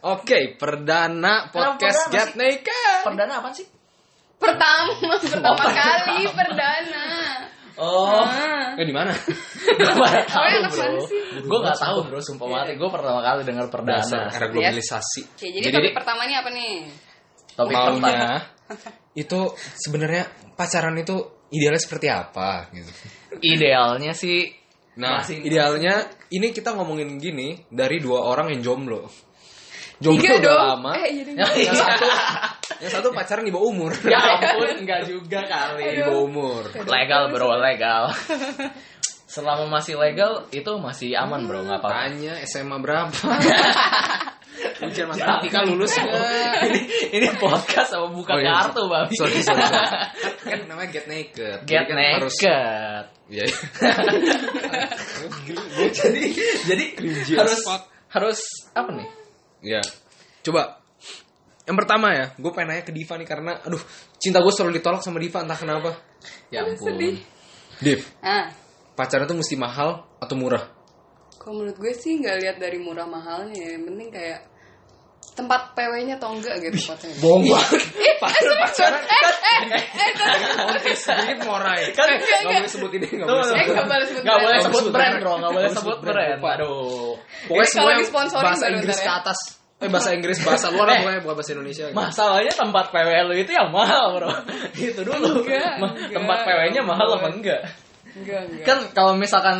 Oke, perdana podcast perdana Get? Naked. Perdana apa sih? Pertama, pertama kali perdana. Oh. Ah. Eh di mana? Gue gak tahu Awalnya anak bro. mana sih? Gue gak tahu bro, sumpah mati. Gue pertama kali dengar perdana. Dasar era globalisasi. Oke, jadi, topik pertama ini apa nih? Topik pertama. maunya itu sebenarnya pacaran itu idealnya seperti apa gitu. Idealnya sih Nah, Masih- idealnya ini kita ngomongin gini dari dua orang yang jomblo. Jomblo Tiga udah dong. lama. Eh, jadi Yang satu, yang satu pacaran di bawah umur. ya ampun enggak juga kali. di bawah umur. Legal bro, legal. Selama masih legal itu masih aman bro, nggak apa-apa. Tanya SMA berapa? Ujian matematika lulus nggak? ini ini podcast sama buka Oh, iya. kartu babi. Sorry, sorry, sorry. Kan namanya get naked. Get Jadi kan harus naked. Iya. iya. jadi jadi harus harus apa nih? Iya. Coba yang pertama ya, gue pengen nanya ke Diva nih karena aduh cinta gue selalu ditolak sama Diva entah kenapa. Ya ampun. sedih. Div, Ah, pacaran tuh mesti mahal atau murah? kalau menurut gue sih nggak lihat dari murah mahalnya ya. Yang penting kayak tempat PW-nya atau enggak gitu tempatnya. Bohong banget. Eh, pacaran eh, eh, eh, kontes sedikit morai. Kan- Eh, nggak boleh sebut ini, nggak boleh Tuh, eh, sebut. nggak boleh sebut Nggak boleh brand. sebut brand bro, nggak boleh sebut brand. Aduh. Pokoknya semua bahasa baru Inggris ntar ke ya. atas. Eh bahasa Inggris bahasa luar lah Eh. pokoknya bukan bahasa Indonesia. gitu. Masalahnya tempat PW lu itu yang mahal bro Itu dulu Enggak, enggak. Tempat PW-nya mahal apa enggak Enggak, enggak. Kan kalau misalkan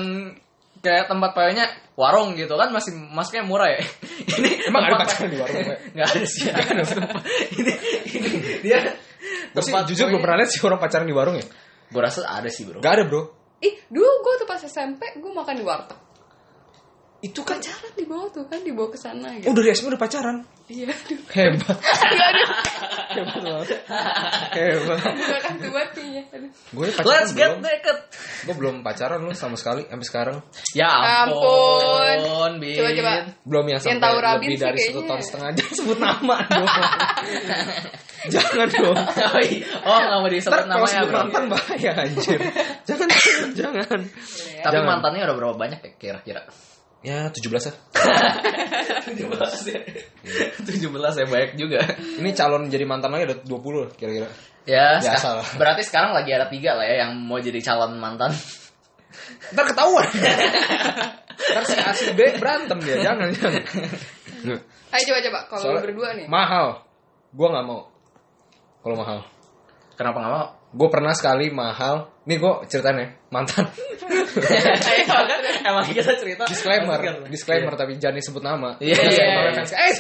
Kayak tempat PW-nya warung gitu kan masih masuknya murah ya. Ini Emang ada pacaran di warung? Nggak ada sih. sumpah. ini ini dia Gue sih tempat jujur belum pernah lihat sih orang pacaran di warung ya. Gue rasa ada sih bro. Gak ada bro. Ih, dulu gue tuh pas SMP gue makan di warteg. Itu kan. Pacaran di bawah tuh kan dibawa ke sana Oh gitu. dari SMA udah pacaran. Iya, aduh. Hebat. Hebat banget. Hebat. Bukan kan tuh kayaknya. Aduh. Gue pacaran Let's get belum. naked. Gue belum pacaran lu sama sekali sampai sekarang. Ya Ampun. ampun, Bin. Coba, coba. Belum yang Yang sampai tahu Rabin lebih sih dari satu kayaknya. tahun setengah. Jangan sebut nama dong. Jangan dong. Oh, iya. oh nggak mau disebut namanya sebut bro. mantan bahaya anjir. Jangan, jangan, jangan. Tapi Jangan. mantannya udah berapa banyak ya kira-kira? Ya 17 lah. 17 ya. 17 ya banyak juga. Ini calon jadi mantan lagi ada 20 lah kira-kira. Ya, Biasa lah. berarti sekarang lagi ada tiga lah ya yang mau jadi calon mantan. Ntar ketahuan. Ntar si A si B berantem dia. Jangan, jangan. Ayo coba coba kalau Soalnya berdua nih. Mahal. Gua nggak mau. Kalau mahal. Kenapa nggak mau? Gue pernah sekali mahal. Nih gue ceritain ya. Mantan. Emang emang kita cerita disclaimer. Disclaimer tapi jangan disebut nama. Iya, iya, yang iya. Eh.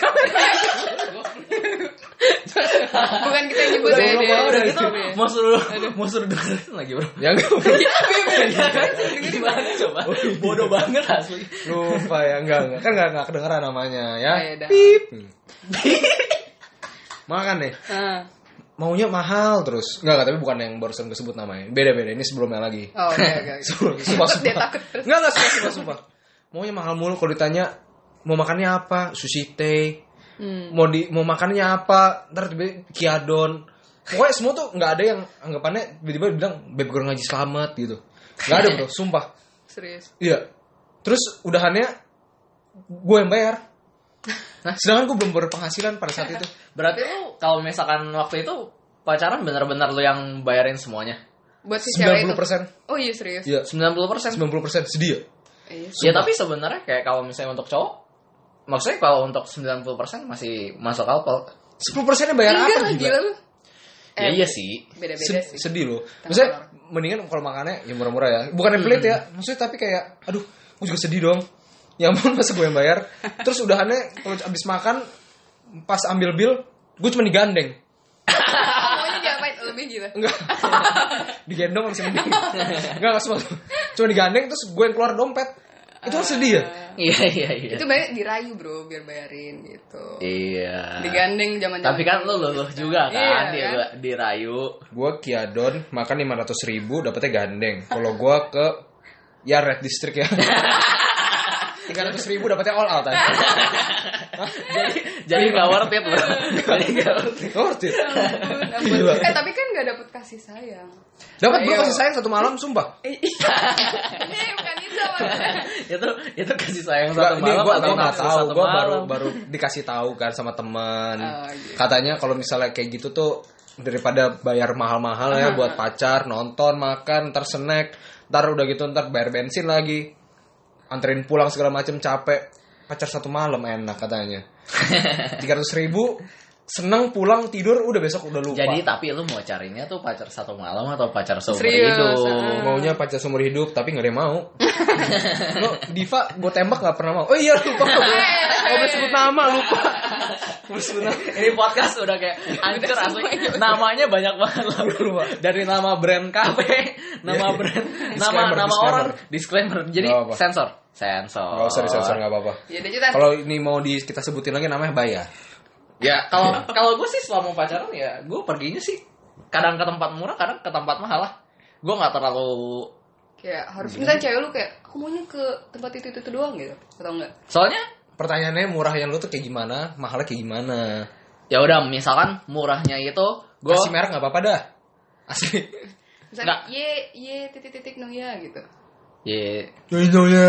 Bukan kita yang nyebut ya udah, dia. Udah gitu mau suruh mau suruh dengerin lagi bro. Ya enggak. Gimana coba? Bodoh banget asli. Lupa ya. Enggak, enggak. Kan enggak, enggak kedengeran namanya ya. Ah, udah. Pip. Makan nih. Maunya mahal terus. Enggak, enggak, tapi bukan yang barusan gue sebut namanya. Beda-beda. Ini sebelumnya lagi. Oh, oke oke. oke. Sumpah, sumpah, terus. Enggak, enggak, sumpah, sumpah, sumpah. Maunya mahal mulu kalau ditanya mau makannya apa? Sushi teh. Hmm. Mau di mau makannya apa? Ntar tiba kiadon. Pokoknya semua tuh nggak ada yang anggapannya tiba-tiba bilang beb goreng ngaji selamat gitu. Nggak ada bro, sumpah. Serius. Iya. Terus udahannya gue yang bayar. Nah, sedangkan gue belum berpenghasilan pada saat itu. Berarti lu kalau misalkan waktu itu pacaran benar-benar lu yang bayarin semuanya. Buat si cewek 90 itu. persen. Oh iya serius. Iya, 90 90 persen sedih ya. Iya. Ya tapi sebenarnya kayak kalau misalnya untuk cowok Maksudnya kalau untuk 90% masih masuk akal 10 persennya bayar Enggak apa lah, gila? lu. Ya Eh, iya sih Beda-beda sih. sedih loh. Maksudnya tengah. mendingan kalau makannya ya murah-murah ya. Bukan yang pelit ya. Maksudnya tapi kayak aduh, gue juga sedih dong. Ya ampun masa gue yang bayar. Terus udahannya kalau abis makan pas ambil bill, gue cuma digandeng. Lebih gitu. Enggak. Digendong masih mending. Enggak, enggak semua. Cuma digandeng terus gue yang keluar dompet. Itu kan sedih ya? Iya iya iya Itu banyak dirayu bro biar bayarin gitu. Iya Digandeng zaman Tapi kan lu luluh juga kan Iya, dia kan? dirayu Gue kiadon makan 500 ribu dapetnya gandeng. Kalau gue ke ya red district ya. 300 ribu dapetnya all out aja. Jadi jadi nggak worth it bro Jadi nggak worth it. Gila. Eh tapi kan gak dapet kasih sayang. Dapat gue Ayo. kasih sayang satu malam, sumpah. Eh, iya. Bukan itu. itu itu kasih sayang Nggak, satu ini malam gua atau gua nggak tahu gua baru baru dikasih tahu kan sama teman Oh, katanya kalau misalnya kayak gitu tuh daripada bayar mahal-mahal ya buat pacar nonton makan ntar snack ntar udah gitu ntar bayar bensin lagi anterin pulang segala macem capek pacar satu malam enak katanya tiga ribu seneng pulang tidur udah besok udah lupa Jadi tapi lu mau carinya tuh pacar satu malam atau pacar seumur Serius, hidup? ah. maunya pacar seumur hidup tapi nggak ada yang mau lo Diva gue tembak nggak pernah mau oh iya lupa nggak boleh sebut nama lupa Nggak boleh sebut nama Ini podcast udah kayak hancur asli. Namanya banyak banget loh. Dari nama brand kafe, nama Iya. brand, nama Disclaimer, nama disclaimer. orang, disclaimer. Jadi sensor, sensor. nggak usah disensor nggak apa-apa Ya kalau ini mau di kita sebutin lagi namanya bayar Ya kalau kalau gue sih selama pacaran ya gue perginya sih kadang ke tempat murah, kadang ke tempat mahal lah. Gue nggak terlalu Kayak harus misalnya cewek lu kayak aku maunya ke tempat itu itu, doang gitu. Atau enggak? soalnya pertanyaannya murahnya lu tuh kayak gimana mahalnya kayak gimana ya udah misalkan murahnya itu gue kasih merek nggak apa-apa dah asli Misalnya ye ye titik titik no ya gitu. Ya Nyonya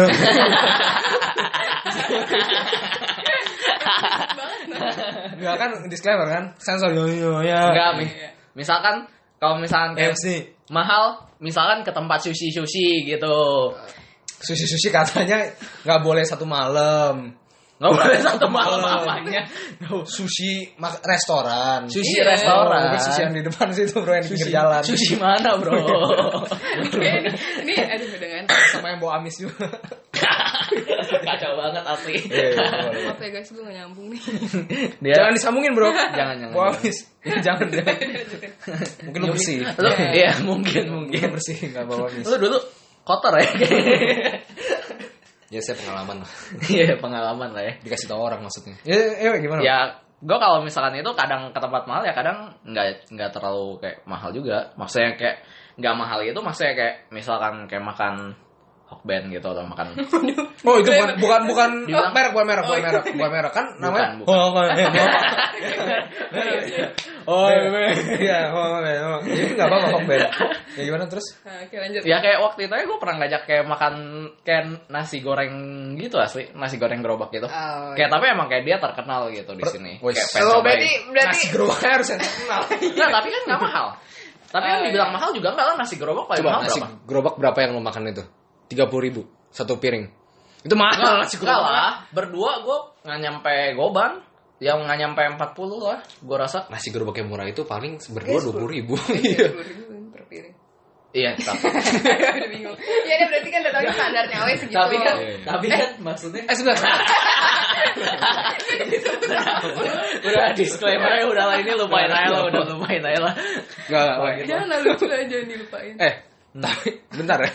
Enggak kan disclaimer kan sensor nyonya enggak mi- misalkan kalau misalkan kayak MC mahal misalkan ke tempat sushi sushi gitu sushi sushi katanya nggak boleh satu malam nggak boleh satu malam apanya. Sushi mak- restoran. Sushi Iya. restoran. Bukan sushi yang di depan situ bro yang di pinggir jalan. sushi mana bro? Ini, ini aduh dengan sama yang bawa amis juga. Kacau banget asli. Iya, iya, maaf ya guys gue gak nyambung nih. dia jangan disambungin bro. Jangan, jangan, bawa amis. Ya, jangan jangan. Mungkin lu bersih. Lu iya mungkin mungkin. mungkin. Bersih nggak bawa amis. Lu dulu kotor ya ya saya pengalaman lah. Iya pengalaman lah ya. Dikasih tahu orang maksudnya. Ya, ya gimana? Ya gue kalau misalkan itu kadang ke tempat mahal ya kadang nggak nggak terlalu kayak mahal juga. Maksudnya kayak nggak mahal itu maksudnya kayak misalkan kayak makan hokben gitu atau makan Oh itu bukan bukan bukan merek bukan merek bukan merek bukan merek. Kan namanya? bukan. Oh, bukan. Oh, iya, oh, oh, oh. Jadi nggak apa-apa kok Ben. Ya gimana terus? Nah, oke lanjut. ya kayak waktu itu aja gue pernah ngajak kayak makan kayak nasi goreng gitu asli nasi goreng gerobak gitu Oh, kayak tapi emang kayak dia terkenal gitu di sini kayak Oh, berarti berarti Nasi gerobaknya harus yang terkenal. Nggak, tapi kan nggak mahal tapi kan dibilang iya. mahal juga enggak lah nasi gerobak paling Coba mahal nasi berapa gerobak berapa yang lo makan itu? Tiga puluh ribu satu piring. Itu mahal nasi Enggak gerobak. lah, berdua gue nggak nyampe goban, yang nggak nyampe 40 lah, gue rasa. Nasi gerobak yang murah itu paling berdua dua puluh ribu. Iya, 20.000 per piring. Iya, tapi, Udah bingung. Ya udah berarti kan udah tahu standarnya awalnya segitu. tapi kan, Iya, iya. tapi kan maksudnya Eh sebentar. udah disclaimer udah lah ini lupain aja lah, udah lupain aja lah. Enggak enggak. Jangan lucu aja dilupain. Eh, tapi bentar ya.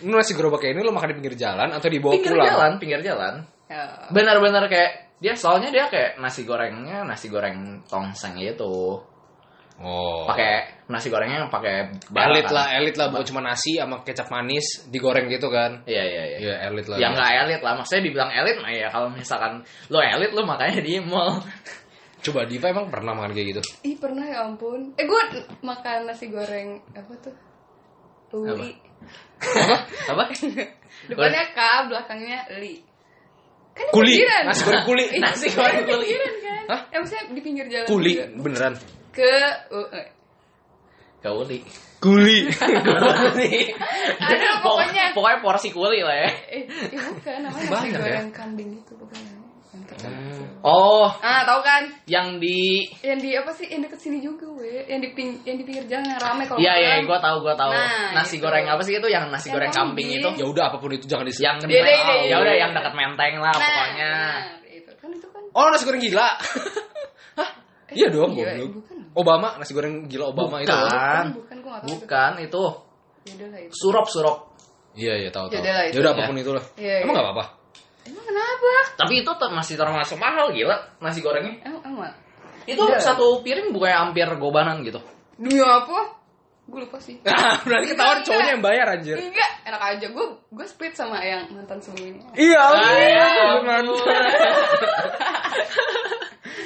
Ini nasi gerobak kayak ini lo makan di pinggir jalan atau dibawa Pinggir pulang? jalan, pinggir jalan. Ya. Benar-benar kayak dia soalnya dia kayak nasi gorengnya nasi goreng tongseng gitu. Oh. Pakai nasi gorengnya yang pakai elit kan. lah, elit lah bukan cuma nasi sama kecap manis digoreng gitu kan. Iya iya iya. Iya, elit lah. Ya nggak elit lah, maksudnya dibilang elit mah ya kalau misalkan lo elit lo makanya di mall. Coba Diva emang pernah makan kayak gitu? Ih pernah ya ampun. Eh gue makan nasi goreng apa tuh? Uli. Apa? Depannya K, belakangnya Li. Kan Kuli, pinggiran. nasi goreng kuli. Ih, Nasi goreng kuli. pinggiran kan? Hah? Eh maksudnya di pinggir jalan Kuli, juga. beneran. Ke uh, eh. Kauli. Kuli. Kuli. Ada pokoknya. Pokoknya porsi kuli lah ya. Eh, eh bukan namanya nasi ya? goreng kambing gitu pokoknya. Yang terkenal. Oh, Ah, tahu kan? yang di Yang di apa sih? Yang deket sini juga, we. Yang di ping, yang di pinggir jalan yang rame kalau Iya iya, gue tahu gue tahu. Nah, nasi gitu. goreng apa sih itu? Yang nasi Yang goreng kambing, kambing. itu. ya udah apa pun itu jangan disebut. Yang Kan di Iya, iya, iya, ya udah yang dekat menteng lah Nah, pokoknya. nah, itu kan itu kan. Oh, nasi goreng gila. Hah? Iya dong, Iya, goblok. bukan. Obama, nasi goreng gila Obama itu. Bukan. Bukan, bukan, gua tahu. Bukan itu Ya udah lah itu. surup surup. Iya, iya, tahu tahu. Yaudah lah, itu. Ya udah apa pun itulah. Iya, Emang enggak apa-apa? Emang kenapa? Tapi itu ter- masih termasuk mahal gila nasi gorengnya. Emang emang. Itu Iya. satu piring bukannya hampir gobanan gitu. Demi apa? Gue lupa sih. Berarti ketahuan cowoknya yang bayar anjir. Enggak, enak aja. Gue gue split sama yang mantan sebelumnya. Iya, ya beneran.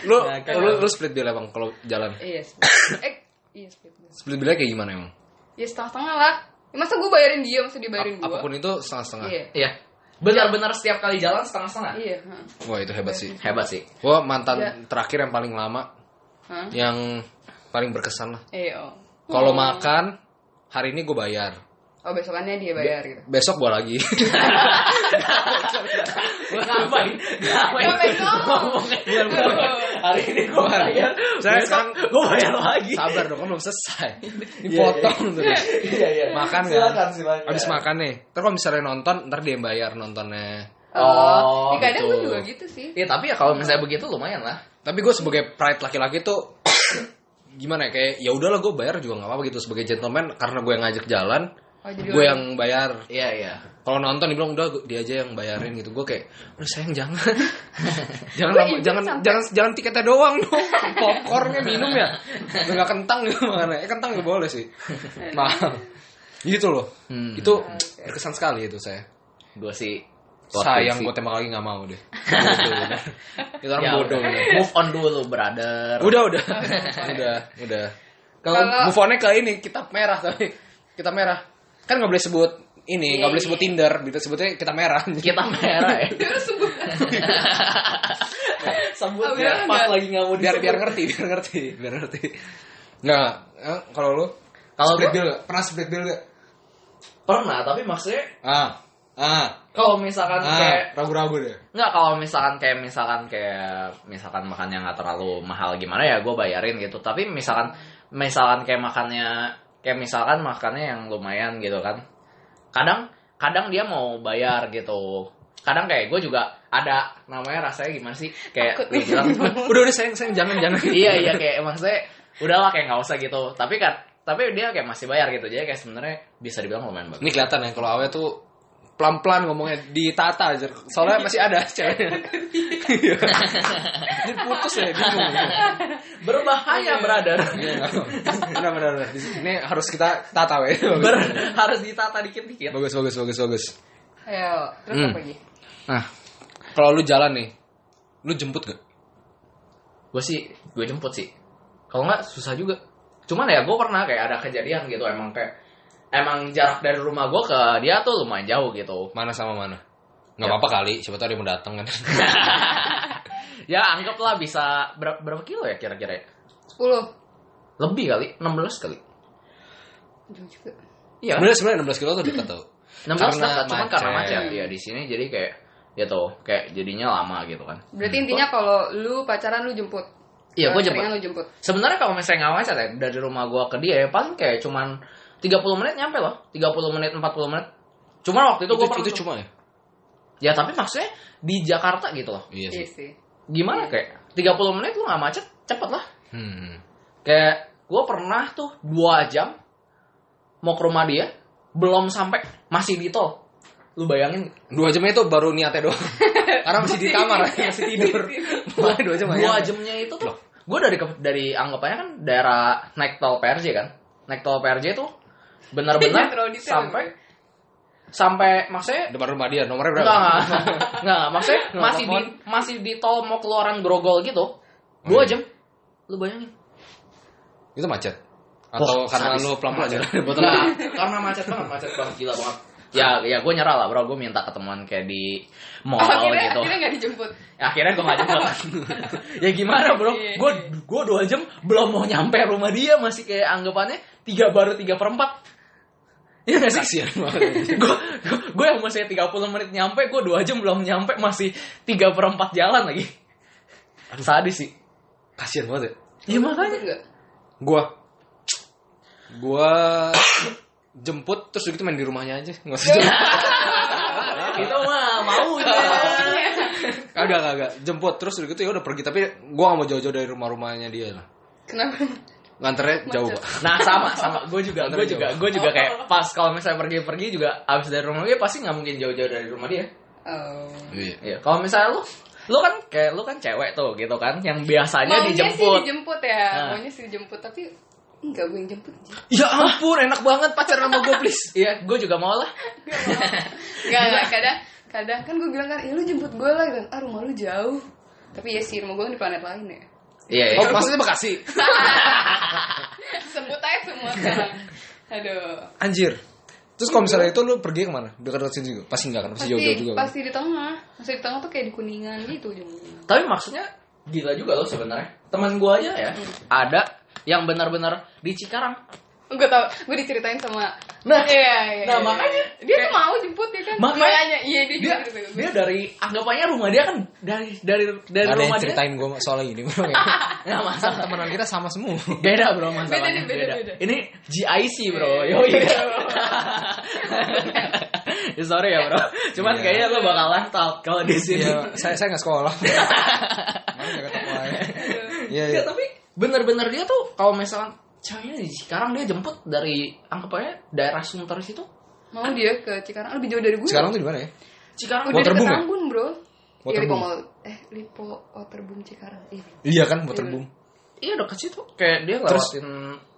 Lu, Ya, kan. lu, lu split bill emang kalau jalan. Iya, split. eh, iya split. Split billnya kayak gimana emang? Ya setengah-setengah lah. Ya, masa gue bayarin dia, masa dia bayarin gue? Apa pun itu setengah-setengah. Iya. Iya. Benar-benar setiap kali jalan setengah-setengah. Iya. Wah itu hebat sih. Hebat sih. Gua mantan Iya. terakhir yang paling lama, Hah? yang paling berkesan lah. Iya. oh. Kalau Oh. makan hari ini gue bayar. Oh besokannya dia bayar gitu. Besok gue lagi. Ngapain? Ngapain? Hari ini gue bayar. Saya sekarang- gue bayar lagi. Sabar dong, kan belum selesai. Dipotong terus. Iya iya. Makan kan? Silakan silakan. Abis makan nih. Terus kalau misalnya nonton, ntar dia yang bayar nontonnya. Oh, Oh, ya, kadang gue gitu. juga gitu sih. Iya tapi ya kalau misalnya begitu lumayan lah. Tapi gue sebagai pride laki-laki tuh gimana ya kayak ya udahlah gue bayar juga nggak apa-apa gitu sebagai gentleman karena gue yang ngajak jalan Oh, gue yang bayar. Iya iya. kalau nonton dibilang udah gua- dia aja yang bayarin gitu. Gue kayak udah sayang jangan. Jangan lama- jangan sampai- jangan jangan tiketnya doang dong. Popcornnya minum ya. Udah nggak kentang gitu makanya eh kentang nggak boleh sih. Mahal. Gitu loh. Hmm. itu berkesan sekali itu saya. Gue sih sayang gue tembak lagi nggak mau deh. Itu orang Ya bodoh udah. bener. Move on dulu, brother. udah udah. Udah udah. Kalau Kalau- move on-nya ke ini kitab merah tapi. Kitab merah kan nggak boleh sebut ini nggak Iya, boleh sebut iya. Tinder gitu. Sebutnya kita merah. Kita merah ya. Sebut. Oh, ya, pas lagi nggak mau biar biar ngerti biar ngerti biar ngerti. Nggak eh, kalau lu? Kalau split bill pernah split bill gak Pernah, tapi maksudnya ah ah. Kalau misalkan kayak ah ragu-ragu deh. Nggak, kalau misalkan kayak misalkan kayak misalkan makannya nggak terlalu mahal gimana ya gue bayarin gitu. Tapi misalkan misalkan kayak makannya kayak misalkan makannya yang lumayan gitu kan. Kadang kadang dia mau bayar gitu. Kadang kayak gue juga ada namanya rasanya gimana sih kayak bilang udah udah sayang sayang jangan jangan iya iya kayak maksudnya udahlah kayak nggak usah gitu. Tapi kan tapi dia kayak masih bayar gitu. Jadi kayak sebenarnya bisa dibilang lumayan bagus. ini kelihatan ya kalau awe tuh pelan-pelan ngomongnya ditata aja soalnya masih ada ceweknya Iya. ini putus ya bingung Berbahaya, brother. Iya, nggak apa-apa. benar benar benar. Di sini- ini harus kita tata we Ber- harus ditata dikit-dikit. bagus bagus bagus bagus Ayo, terus Hmm. apa lagi? nah kalau lu jalan nih lu jemput gak gue sih gue jemput sih kalau nggak susah juga cuman ya gue pernah kayak ada kejadian gitu emang kayak emang jarak dari rumah gue ke dia tuh lumayan jauh gitu mana sama mana nggak Ya. apa-apa kali siapa tahu dia mau datang kan ya anggaplah bisa berapa, berapa kilo ya kira-kira ya? 10. lebih kali 16 kali Jauh juga. iya sebenarnya sebenarnya 16 kilo tuh dekat tau 16 karena dekat cuman karena macet. macet ya di sini jadi kayak gitu kayak jadinya lama gitu kan Berarti intinya kalau lu pacaran lu jemput. Iya, gua jemput. Seringan lu jemput. sebenarnya kalau misalnya nggak macet ya dari rumah gue ke dia ya paling kayak cuman 30 menit nyampe loh 30 menit 40 menit cuman waktu itu itu, gue itu, cuma ya Ya tapi maksudnya di Jakarta gitu loh. iya Iya sih sih. Gimana kayak 30 menit lu gak macet, cepet lah. hmm. Kayak gue pernah tuh 2 jam mau ke rumah dia, belum sampai masih di tol. Lu bayangin dua jamnya itu baru niatnya doang karena masih di kamar masih tidur dua jam dua nyampe. jamnya itu tuh gue dari dari anggapannya kan daerah naik tol PRJ kan. Naik tol PRJ tuh benar-benar sampai sampai maksudnya depan rumah dia nomornya berapa Enggak, enggak, enggak, maksudnya masih di masih di tol mau keluaran Grogol gitu. Dua Hmm. jam. Lu bayangin. itu macet atau Wah, karena lu pelan-pelan jalan botol Enggak, karena macet banget, macet banget gila banget. Ya, ya gue nyerah lah bro, gue minta ketemuan kayak di mall akhirnya gitu. akhirnya nggak dijemput. Akhirnya gue gak jemput. ya gimana bro, Iya. gue gue dua jam belum mau nyampe rumah dia masih kayak anggapannya tiga baru tiga perempat. Iya gak sih? kasihan banget. Gue gue yang masih 30 menit nyampe gue dua jam belum nyampe masih tiga perempat jalan lagi. Sadis sih. Kasihan banget ya. Ya makanya. Gua. Gua jemput terus gitu main di rumahnya aja. Nggak usah jemput. Itu mah mau Iya. kagak kagak. Jemput terus udah gitu ya udah pergi. Tapi gua gak mau jauh-jauh dari rumah-rumahnya dia lah. Kenapa? Nganternya jauh pak nah sama sama gue juga gue juga gue juga kayak pas kalau misalnya pergi-pergi juga abis dari rumah dia pasti nggak mungkin jauh-jauh dari rumah dia Oh. iya Iya. kalau misalnya lu lu kan kayak lu kan cewek tuh gitu kan yang biasanya Maunya sih dijemput dijemput ya. Nah. Maunya sih dijemput tapi enggak gue yang jemput. ya ampun enak banget pacaran sama gua please iya gue juga mau lah Enggak, enggak, kadang kadang kan gue bilang kan, "Ya lu jemput gue lah." Kan, "Ah, rumah lu jauh." Tapi ya sih rumah gue kan di planet lain ya. Iya iya oh maksudnya bekasi Sebut aja semua sekarang. Aduh. anjir Terus kalau misalnya itu lu pergi ke mana? Dekat-dekat sini juga? Pasti enggak kan? Pasti pasti jauh-jauh juga kan? pasti di tengah pasti di tengah tuh kayak di kuningan gitu ujung-ujungnya Tapi maksudnya gila juga loh sebenarnya. Teman gua aja ya, ada yang benar-benar di Cikarang. gue tau gue diceritain sama Nah, iya, iya, nah, iya. makanya dia tuh kayak- mau jemput ya kan Makanya iya dia dia juga gue. dia dari anggapannya rumah dia kan dari dari dari Ada yang rumah dia. ceritain gue soal ini bro. Nggak masalah. Temenan kita sama semua. Beda bro masalahnya. Beda, beda, beda. Ini GIC bro. Iya. Yo iya. Ya, Sorry ya bro. Cuman Iya. kayaknya lo bakal out kalau di sini. Iya, saya saya nggak sekolah. Mana toko aja. Iya, iya. Ya, tapi bener-bener dia tuh kalau misalkan ceweknya di Cikarang dia jemput dari anggapannya daerah Sunter situ. mau dia ke Cikarang lebih jauh dari gue Sekarang tuh di mana ya? Cikarang udah Waterboom deket ya? Tambun bro Iya, Waterboom. Lipo Mall. eh Lipo Waterboom Cikarang iya Iya kan, waterboom. iya dekat situ. Kayak dia Terus? lewatin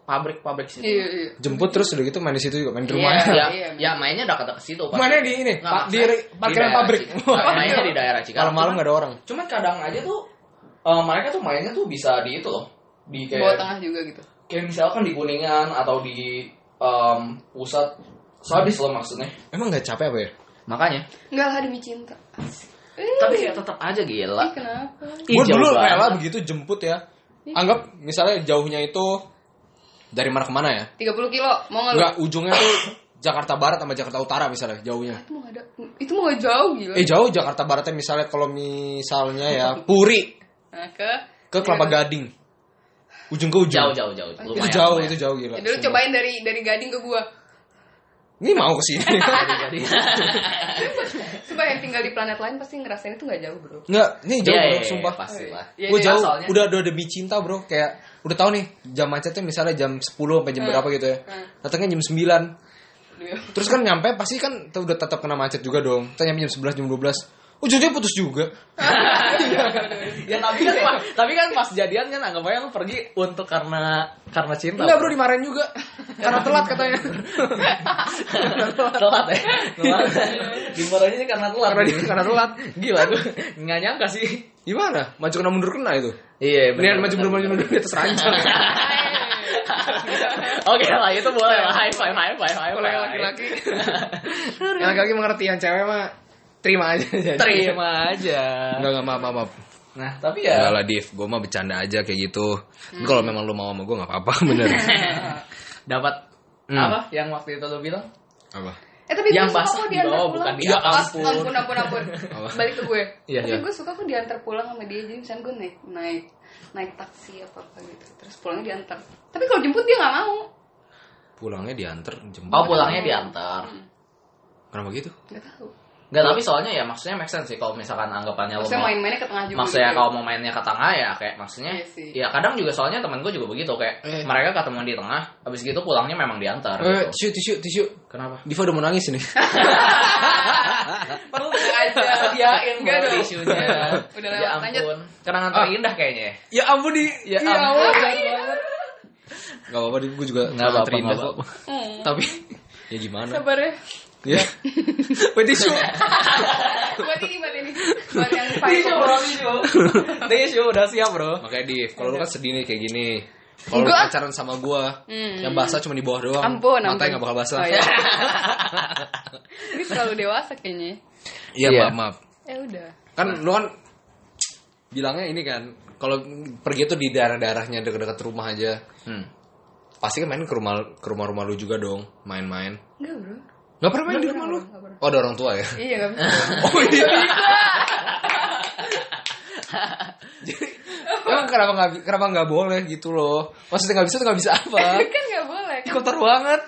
pabrik-pabrik situ. iya iya Jemput terus udah gitu main di situ juga, main di Iya. rumah. Ya, Iya, ya mainnya dekat-dekat situ. pasti. Mana di ini? Nggak, Pak, di parkiran pabrik. Mainnya di daerah Cikarang. Malam-malam nggak ada orang. Cuman kadang aja tuh eh, mereka tuh mainnya tuh bisa di itu loh. Di bawah kayak tengah juga gitu kayak misalkan di Kuningan atau di em, pusat sadis loh maksudnya. Emang nggak capek apa ya? Makanya. enggak lah demi cinta Tapi kayak tetap aja gila. ih, kenapa Gue dulu banget. rela begitu jemput ya. Anggap misalnya jauhnya itu dari mana ke mana ya? 30 kilo mau nggak lu? Enggak, ujungnya tuh Jakarta Barat sama Jakarta Utara misalnya jauhnya. itu mau ada itu mau nggak jauh gila Eh jauh Jakarta Baratnya misalnya kalau misalnya ya Puri nah, ke ke Kelapa Gading. Ujung ke ujung. Jauh jauh jauh. Itu Lumayan, jauh, lumayan. itu jauh gila. ya, dulu cobain dari dari Gading ke gua Ini mau ke sini. Jadi- Coba yang tinggal di planet lain pasti ngerasain itu nggak jauh bro Enggak, ini jauh Iya, bro, iya, iya, sumpah. pasti lah. Iya, gue iya. jauh, Soalnya- udah udah demi cinta bro, kayak udah tahu nih jam macetnya misalnya jam 10 sampai jam Hmm. berapa gitu ya. Hmm. Datangnya jam 9. Iya. Terus kan nyampe pasti kan tuh udah tetap kena macet juga dong. Kita nyampe jam 11 jam 12. Ujungnya putus juga. ya tapi kan pas, tapi kan pas jadian kan anggapannya lu pergi untuk karena karena cinta. Enggak bro dimarahin juga. Karena telat katanya. telat ya. Telat. Dimarahinnya karena telat. karena karena telat. Gila gue nggak nyangka sih. Gimana? Maju kena mundur kena itu. Iya, Mendingan maju mundur maju mundur di atas ranjang. Oke lah itu boleh lah high five high five high five. laki-laki Yang laki-laki mengerti yang cewek mah terima aja. terima aja. Enggak enggak maaf maaf. maaf. Nah tapi Enggak ya lah Div, gue mah bercanda aja kayak gitu. Tapi Kalau memang lu mau sama gue nggak apa-apa bener. dapat Hmm. apa yang waktu itu lu bilang? apa? Eh tapi Yang gue suka kok di diantar pulang. bukan di Ya, ampun, ampun, ampun, ampun. Balik ke gue. Iya, tapi iya. gue suka kok diantar pulang sama dia. Jadi misalnya gue naik naik naik taksi apa apa gitu. Terus pulangnya diantar. Tapi kalau jemput dia nggak mau. Pulangnya diantar jemput. Oh pulangnya diantar. Kenapa gitu? Gak tahu. Enggak tapi soalnya ya maksudnya make sense sih kalau misalkan anggapannya Maksudnya mau main-mainnya ke tengah juga. maksudnya gitu. kalau mau mainnya ke tengah ya kayak maksudnya Iya sih. ya kadang juga soalnya temen gue juga begitu kayak Eh. mereka ketemu di tengah habis gitu pulangnya memang diantar Eh, gitu. tisu, tisu, tisu. kenapa Diva udah mau nangis ini. perlu aja. sediain Enggak dong. tisunya Udah ya lewat, lanjut. ampun kenangan Ah. terindah kayaknya ya ampun di. ya ampun Gak apa-apa. Gue juga Nggak apa-apa, kok. Hmm. Tapi ya gimana? Sabar ya. Ya. Wait, tisu. buat ini, buat ini. Buat yang tisu fight. bro tisu tisu udah siap bro Makanya Div, kalau lu kan sedih nih kayak gini. Kalau pacaran sama gua, Hmm. yang basah cuma di bawah doang. Ampun, ampun. Matanya gak bakal basah. Oh, iya. Ini terlalu dewasa kayaknya. Iya, Iya. maaf, maaf. Ya udah. Kan lu kan bilangnya ini kan, kalau pergi tuh di daerah-daerahnya dekat-dekat rumah aja. hmm. Pasti kan main ke rumah ke rumah-rumah lu juga dong, main-main. Enggak, Bro. Gak pernah main di rumah lu? Oh, ada orang tua ya? Iya, enggak bisa. Oh iya. Jadi, emang kenapa nggak kenapa nggak boleh gitu loh? Maksudnya nggak bisa tuh nggak bisa apa? kan enggak boleh. Ih, kotor banget.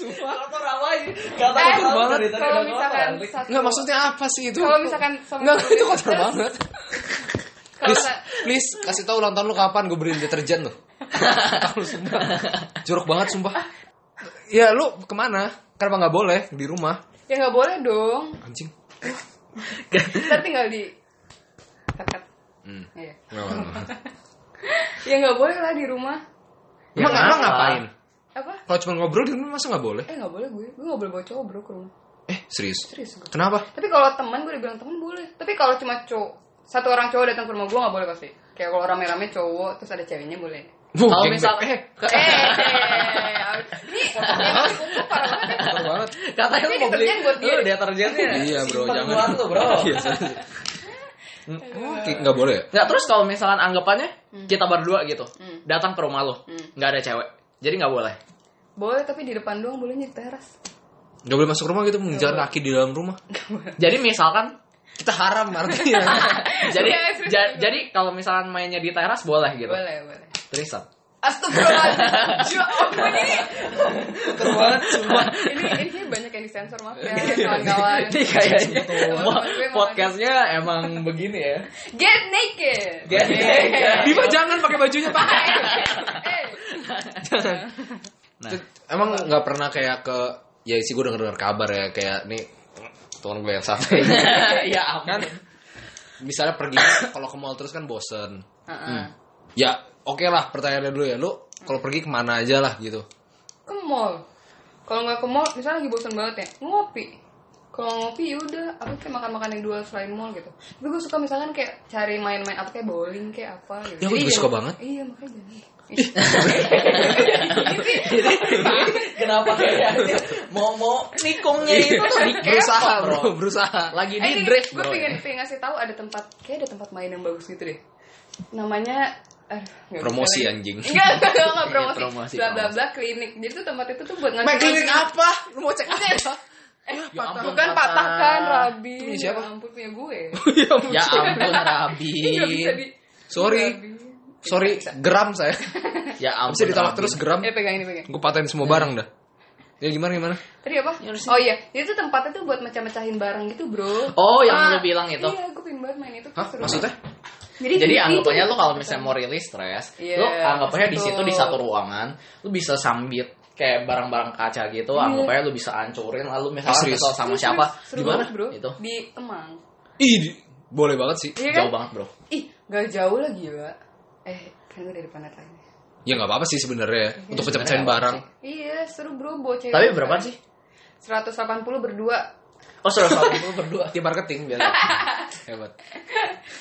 kotor apa kata Eh, kotor banget Kalau misalkan satu Nggak maksudnya apa sih itu? Kalau misalkan satu itu kotor banget. Please, please kasih tahu ulang tahun lu kapan gue beliin deterjen tuh. Tahu sumpah. Jorok banget sumpah. Ya lu ke mana? Kenapa nggak boleh di rumah? ya enggak boleh dong. Anjing. Ntar tinggal di Kat-kat. Hmm. Iya. Nggak, nggak, nggak. Ya enggak boleh lah di rumah. Ya, Emang emang ngapain? Apa? Kalau cuma ngobrol di rumah masa nggak boleh? Eh enggak boleh gue. Gue enggak boleh bawa cowok, Bro, ke rumah. Eh serius? Serius gue. Kenapa? Tapi kalau teman gue dibilang teman boleh. Tapi kalau cuma cowok satu orang cowok datang ke rumah gue nggak boleh pasti. Kayak kalau rame-rame cowok terus ada ceweknya boleh. Kalau geng misal band. eh, ke- Eh, ini parah banget parah banget. katanya lu mau beli buat dia. lu deterjennya. Iya, bro, jangan. lu, bro. Iya, kayak nggak boleh ya? Nggak terus kalau misalkan anggapannya kita berdua gitu, Hmm. datang ke rumah lu, Hmm. nggak ada cewek, jadi nggak boleh. Boleh tapi di depan doang bolehnya di teras. Nggak boleh masuk rumah gitu, mengejar kaki di dalam rumah. Jadi misalkan Kita haram artinya. jadi Iya, serius. jadi kalau misalkan mainnya di teras boleh gitu. Boleh, boleh. Trisam. Astagfirullahaladzim. Ya ampun ini. Terbanget, sumpah. Ini ini banyak yang disensor maaf ya kawan-kawan. Ini kayaknya Betul. mo- Gue mau podcastnya emang begini ya. Get naked. Get naked. Bima jangan pakai bajunya pak. Eh. Nah, Emang nggak pernah kayak ke ya sih gue denger dengar kabar ya kayak nih teman gue yang satu ya kan ampun. misalnya pergi kalau ke mall terus kan bosen Heeh. ya oke lah pertanyaannya dulu ya lu kalau pergi ke mana aja lah gitu Ke mall. Kalau nggak ke mall, misalnya lagi bosan banget ya, ngopi. Kalau ngopi ya udah, apa kayak makan-makan yang dua selain mall gitu. Tapi gue suka misalkan kayak cari main-main apa kayak bowling kayak apa gitu. Ya, gue Jadi juga ya- suka banget. Iya makanya jangan. Kenapa kayak mau mau nikungnya itu tuh di berusaha bro. berusaha Lagi Eh, di ini drift gue pengen, pengen ngasih tahu ada tempat, kayak ada tempat main yang bagus gitu deh. Namanya nggak Promosi, bisa lagi. anjing. Enggak, enggak, enggak, enggak promosi. Iya, promosi, Bla bla promosi. bla klinik. Jadi tuh tempat itu tuh buat Main klinik apa lu mau cek apa Eh, Ya ampun, bukan patah. patahkan Rabi. Punya siapa? Ya ampun punya gue. Ya ampun Rabi. Ini di. sorry Rabi. sorry geram saya Ya ampun. bisa ditolak terus geram Eh pegang ini pegang. gue paten semua barang dah ya gimana gimana Tadi apa? Oh iya, itu tuh tempatnya tuh buat mecah-mecahin barang gitu, Bro. Oh, yang Ah, lu bilang itu. Iya, gue pengen banget main itu. hah maksudnya. Jadi, Jadi anggapannya lu kalau misalnya mau rilis stres, Iya, lu anggapannya di situ di satu ruangan, lu bisa sambit kayak barang-barang kaca gitu, Iya. anggapannya lu bisa hancurin lalu misalnya kesel sama Serius, siapa, seru gimana banget, bro? Itu Di Kemang. ih di- boleh banget sih Iya kan? jauh banget bro. Ih, gak jauh lah gila. Eh, kan gue dari planet lain. ya nggak apa-apa sih sebenarnya Iya, untuk pecah-pecahin barang Iya, seru bro, bawa cewek. Tapi berapa sih? 180 berdua. Oh sudah satu berdua. tim marketing biasa hebat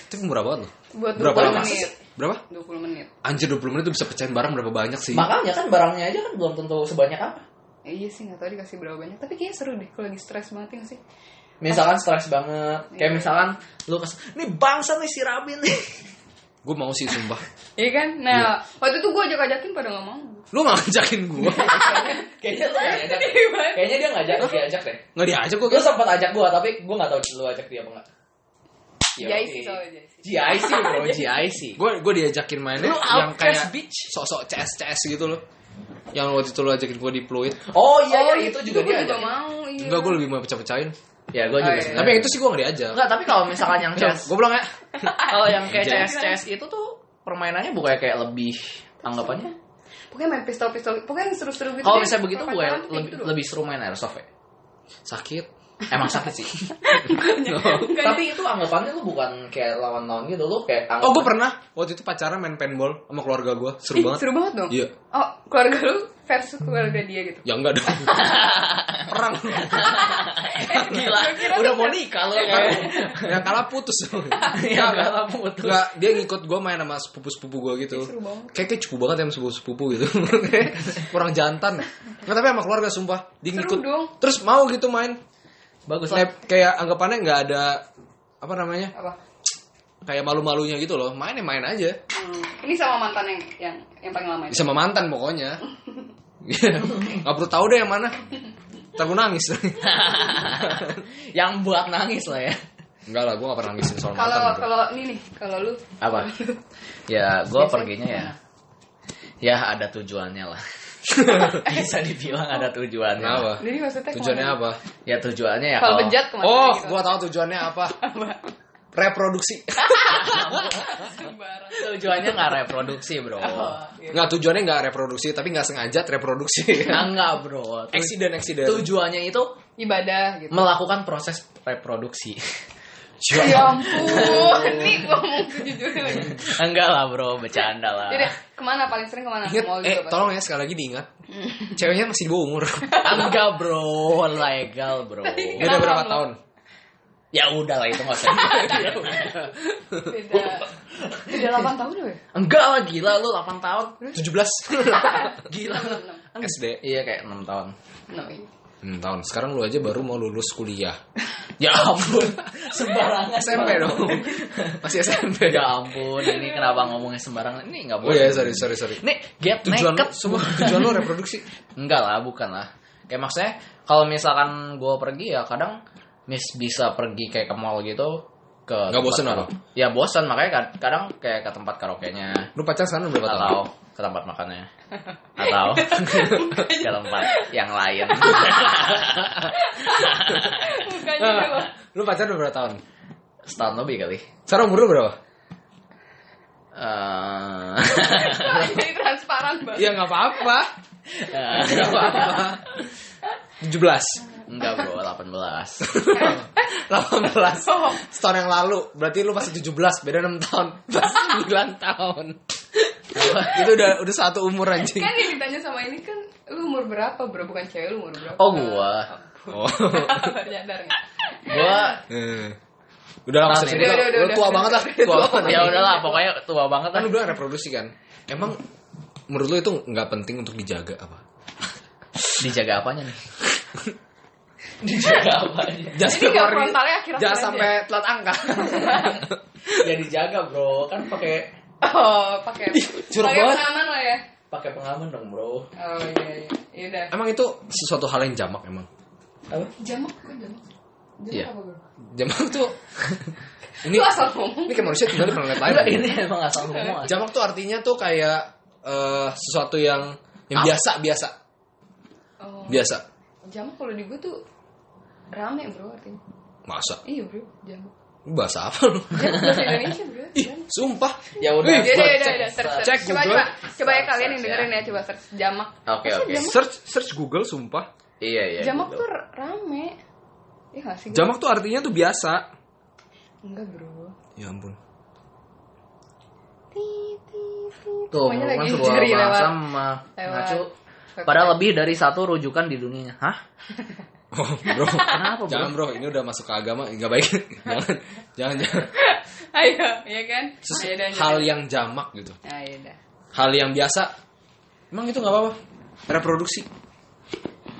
itu murah banget loh Buat 20 berapa lama menit. berapa 20 menit. anjir 20 menit tuh bisa pecahin barang berapa banyak sih Makanya kan barangnya aja kan belum tentu sebanyak apa. Eh, iya sih, gak tau dikasih berapa banyak. Tapi kayaknya seru deh kalau lagi stres banget ya nggak sih. Misalkan stres banget, kayak Iya. misalkan lu kes, nih bangsa nih si Rabin nih. gue mau sih sumpah Iya kan? Nah, waktu itu gue ajak-ajakin pada gak mau. lu nggak ngajakin gue Kayaknya lu gak. Gimana? Kayaknya dia ngajak, diajak deh. nggak diajak gue Lu sempat ajak gua tapi gua nggak tahu lu ajak dia apa enggak. GIC soalnya GIC. Bro, GIC. gue gue diajakin mainnya Lu yang kayak bitch. sok-sok CS CS gitu loh yang waktu itu lu ajakin gue di Pluit Oh iya, oh, iya, itu juga gue dia juga mau. Iya. enggak gue lebih mau pecah-pecahin Ya gua juga Oh, iya. sih. tapi yang itu sih gue nggak diajak enggak, tapi kalau misalkan yang CS gue bilang ya kalau yang kayak Jangan. CS CS itu tuh permainannya bukannya kayak lebih anggapannya. Pokoknya main pistol-pistol. Pokoknya yang seru-seru gitu. Kalau misalnya begitu kayak lebih, gitu lebih seru main airsoft ya. sakit Emang sakit sih. Bukannya- tapi itu anggapannya lu bukan kayak lawan-lawan gitu, lu kayak oh gue anggapan- pernah waktu itu pacaran main paintball sama keluarga gue seru Ih, banget seru banget dong. iya Oh, keluarga lu versus keluarga dia gitu. ya enggak dong perang Gila, udah mau nikah lu kayak. yang kalah putus Yang kalah putus. Enggak, dia ngikut gue main sama sepupu-sepupu gue gitu. Seru banget. Kayak kayak cukup banget ya sama sepupu-sepupu gitu. Kurang jantan. Nggak, tapi sama keluarga sumpah. Dia Seru ngikut. dong. Terus mau gitu main. Bagus lah. Kayak, kayak anggapannya nggak ada apa namanya? Apa? Kayak malu-malunya gitu loh. Main ya main aja. Hmm. Ini sama mantan yang yang yang paling lama. Bisa sama mantan pokoknya. Gak perlu tahu deh yang mana. Gue nangis. yang buat nangis lah ya. Enggak lah, gue gak pernah nangisin soal Kalau mantan. kalau ini nih, kalau lu Apa? Ya, gue perginya ya. Ya ada tujuannya lah. Bisa dibilang ada tujuannya. Kenapa? Jadi maksudnya Tujuannya ke mana? apa? Ya tujuannya ya Kalau ke mana? Oh, gitu? gue tahu tujuannya apa. Reproduksi. Tujuannya nggak reproduksi bro. Oh, iya. Nggak tujuannya nggak reproduksi, tapi nggak sengaja reproduksi. Nah, enggak bro. Eksiden, eksiden. Tujuannya itu Ibadah gitu. melakukan proses reproduksi. Ya ampun, ini gua mau sejujurnya lagi. enggak lah bro, bercanda lah. Jadi ke mana paling sering ke mana? Ingat, Mall eh juga pasti. tolong ya sekali lagi diingat. Ceweknya masih di bawah umur. enggak bro, legal bro. Beda Kenapa, berapa Bang? tahun? Ya udah lah itu nggak usah. Beda. Beda 8 tahun ya? Enggak lah gila lu 8 tahun. 17 Gila. SD. Iya kayak 6 tahun. No, iya. Hmm, tahun. Sekarang lu aja baru mau lulus kuliah. Ya ampun. Sembarangan. SMP dong. Masih SMP. Ya ampun, ini kenapa ngomongnya sembarangan? Ini nggak Oh boleh. iya, sorry, sorry, sorry. Nih, get Tujuan lu, naked. semua tujuan lu reproduksi. Enggak lah, bukan lah. Kayak maksudnya kalau misalkan gue pergi ya kadang mis bisa pergi kayak ke mall gitu ke bosen karo- apa? Ya bosan makanya kad- kadang kayak ke tempat karaoke-nya Lu pacar sekarang berapa tahun? Tempat makannya atau ke tempat yang lain. Coba. Lu pacar berapa tahun? Setahun lebih kali. Sekarang umur lu berapa? Eh, Jadi transparan banget. Iya nggak apa-apa. eh, Nggak apa-apa. 17 enggak bro, 18 18 Setahun yang lalu Berarti lu masih 17 Beda 6 tahun Masih 9 tahun Itu udah udah satu umur anjing Kan yang ditanya sama ini kan lu umur berapa bro? Bukan cewek lu umur berapa? Oh gua Oh nyadar nggak? Gua Eh. Udah lah Nah, maksudnya. Udah, udah, Lu udah, tua udah. banget lah Tua banget ya udahlah pokoknya tua banget Kan lu bilang reproduksi kan Emang Menurut lu itu nggak penting untuk dijaga apa? dijaga apanya nih dijaga apanya Jangan keluar- frontalnya akhir-akhir Jangan sampai telat angka ya dijaga bro kan pakai Oh, pakai curang pakai banget. pengaman lah ya. pakai pengaman dong bro Oh iya iya. Yaudah. Emang itu sesuatu hal yang jamak emang apa Jamak kok jamak? Jamak Iya. apa bro? Jamak tuh Ini Lu asal ngomong. Ini kayak manusia tinggal di planet lain ini emang asal ngomong aja. Jamak tuh artinya tuh kayak eh, sesuatu yang yang biasa biasa Oh. biasa. Jamak kalau di gue tuh rame bro artinya. Masa? Iya bro, jamak. Bahasa apa lu? Bahasa Indonesia bro. Ih, sumpah. ya udah Wih, Iya, gua iya, cek- iya, search, search. cek Coba, Google. coba, coba ya kalian yang dengerin ya, coba search jamak. oke Masa oke jamak? Search search Google sumpah. iya iya Jamak gitu. tuh rame. Iya gak sih? Jamak tuh artinya tuh biasa. Enggak bro. Ya ampun. Tuh kan lagi sebuah bahasa website. padahal lebih dari satu rujukan di dunianya hah Oh, bro. Kenapa, bro? Jangan, bro. Ini udah masuk ke agama, nggak baik. jangan, jangan, jangan. Ayo, iya kan? Sus- Ayo dah, hal yang jamak gitu. Ayo dah. Hal yang biasa. Emang itu nggak apa-apa. Reproduksi.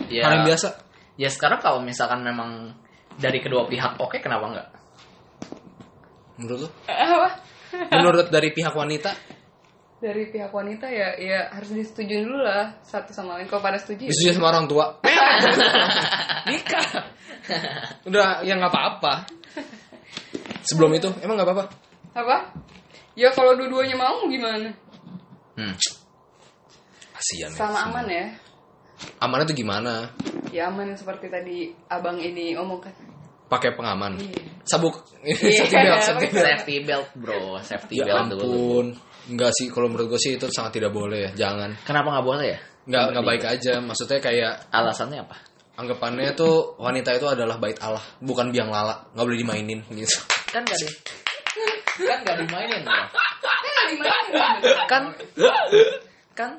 ya Hal yang biasa. ya sekarang kalau misalkan memang dari kedua pihak oke kenapa enggak Menurut lu? Apa? Menurut dari pihak wanita, Dari pihak wanita ya, ya harus disetujuin dulu lah satu sama lain. Kalau pada setuju, ya disetujui sama orang tua. Nikah. Udah, ya nggak apa-apa. Sebelum itu, emang nggak apa-apa. apa? Ya kalau dua-duanya mau gimana? hmm. Kasian ya. Sama aman ya. Amannya tuh gimana? Ya aman seperti tadi abang ini omongkan. Pakai pengaman. Iya. Sabuk. Iya, Safety belt, safety belt. safety belt bro safety Ya belt dulu ampun. Enggak sih, kalau menurut gue sih itu sangat tidak boleh ya. Jangan. kenapa nggak boleh ya Nggak, nggak baik aja. Maksudnya kayak alasannya apa anggapannya tuh wanita itu adalah bait Allah, bukan biang lala. Nggak boleh dimainin gitu. kan nggak di kan nggak dimainin bro Kan kan kan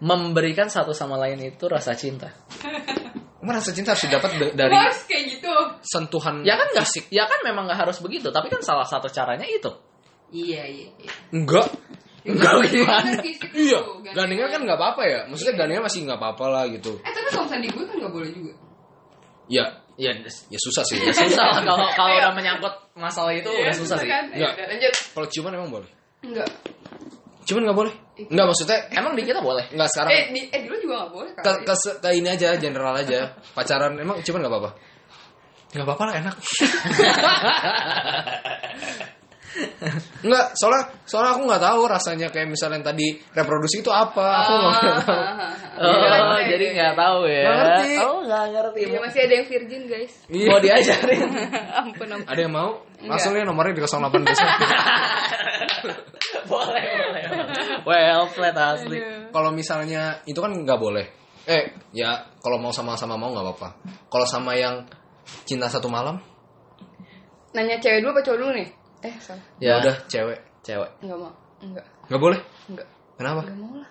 memberikan satu sama lain itu rasa cinta Emang rasa cinta harus didapat da- dari Harus kayak gitu. sentuhan ya kan nggak fisik. ya kan memang nggak harus begitu tapi kan salah satu caranya itu Iya, iya, iya. Enggak. Enggak gimana Iya, gandengan kan nggak apa-apa ya. Maksudnya gandengan masih nggak apa-apa lah gitu. Eh tapi kalau misalnya di gue kan nggak boleh juga. Ya, ya ya susah sih. Ya. susah lah kalau kalau udah menyangkut masalah itu udah susah sih Kan? Nggak. Ayo, udah, lanjut. Kalau ciuman emang boleh. Enggak. Ciuman nggak boleh. Enggak maksudnya emang di kita boleh nggak sekarang. Eh, di, eh dulu juga nggak boleh ke, kali. ke, ke ini aja general aja pacaran emang ciuman nggak apa-apa nggak apa-apa lah enak Enggak, soalnya soalnya aku nggak tahu rasanya kayak misalnya yang tadi reproduksi itu apa. Aku nggak tahu. oh Iya, jadi iya, nggak tahu ya Nggak ngerti. oh nggak ngerti Iya, masih ada yang virgin guys. Iya. mau diajarin ampun ampun. Ada yang mau? Langsung nih nomornya di 08 besok. boleh boleh well flat asli Kalau misalnya itu kan nggak boleh. Eh, ya kalau mau sama-sama mau nggak apa-apa. Kalau sama yang cinta satu malam, Nanya cewek dulu apa cowok dulu nih? Eh, salah. ya ya udah cewek. cewek Enggak mau. Enggak. Nggak boleh. Enggak. Kenapa? Enggak mau lah.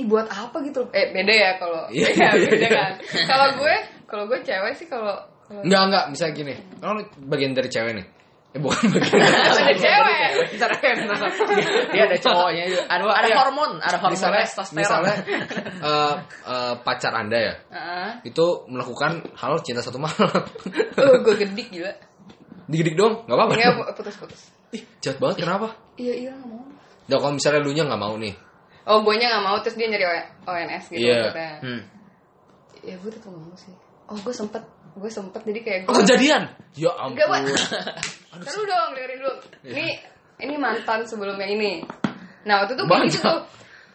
Ih, buat apa gitu? Eh, beda ya kalau Iya, iya, beda iya. kan. Kalau gue, kalau gue cewek sih kalau Enggak, enggak, misalnya gini. Kalau bagian dari cewek nih. Eh bukan bagian dari ada cewek. Bentar, enak. Dia ada cowoknya juga. Ada ada Iya. hormon, ada hormon misalnya, testosteron. misalnya eh, eh, pacar anda ya Heeh. itu melakukan hal cinta satu malam Oh, gue gedik gila. Digidik dong nggak apa-apa Enggak putus-putus. ih jahat banget kenapa Iya, iya nggak mau. Nah, kalau misalnya lu nya nggak mau nih Oh, gue nggak mau terus dia nyari O- ONS gitu Iya. maksudnya. Hmm. Ya gue tetap nggak mau sih. Oh, gue sempet, gue sempet jadi kayak oh, gue. kejadian ya ampun Enggak, Pak. Terus dong, dengerin dulu. Ini ini mantan sebelumnya ini. Nah, waktu itu kayak gitu tuh.